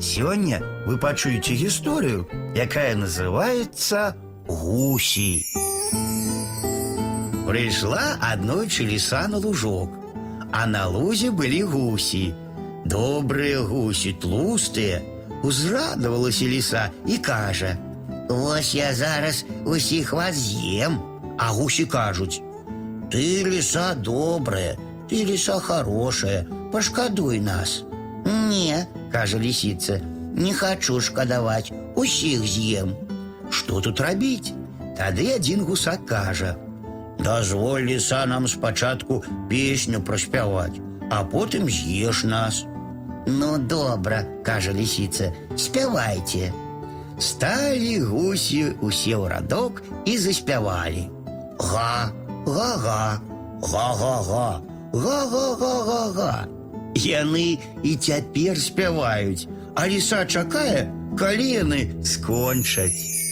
Сегодня вы почуете историю, якая называется «Гуси». Пришла однойче лиса на лужок, а на лузе были гуси. Добрые гуси, тлустые. Узрадовалася лиса і каже, «Ось я зараз усіх вас з'їм». А гусі кажуть, «Ти лиса добрая, ти лиса хорошая, пошкодуй нас». «Не», каже лисица, «не хочу шкодовать, усіх з'їм». Што тут рабіць? Тады адзін гусак кажа, Дазволь ліса нам спачатку песню праспяваць, а потым з'еш нас. Ну, добра, кажа лисица, спявайце. Сталі гусі усе ў радок і заспявалі. Га, га-га, га-га-га, га-га-га-га-га. Яны і цяпер спяваюць, а ліса чакае, калі яны скончаць.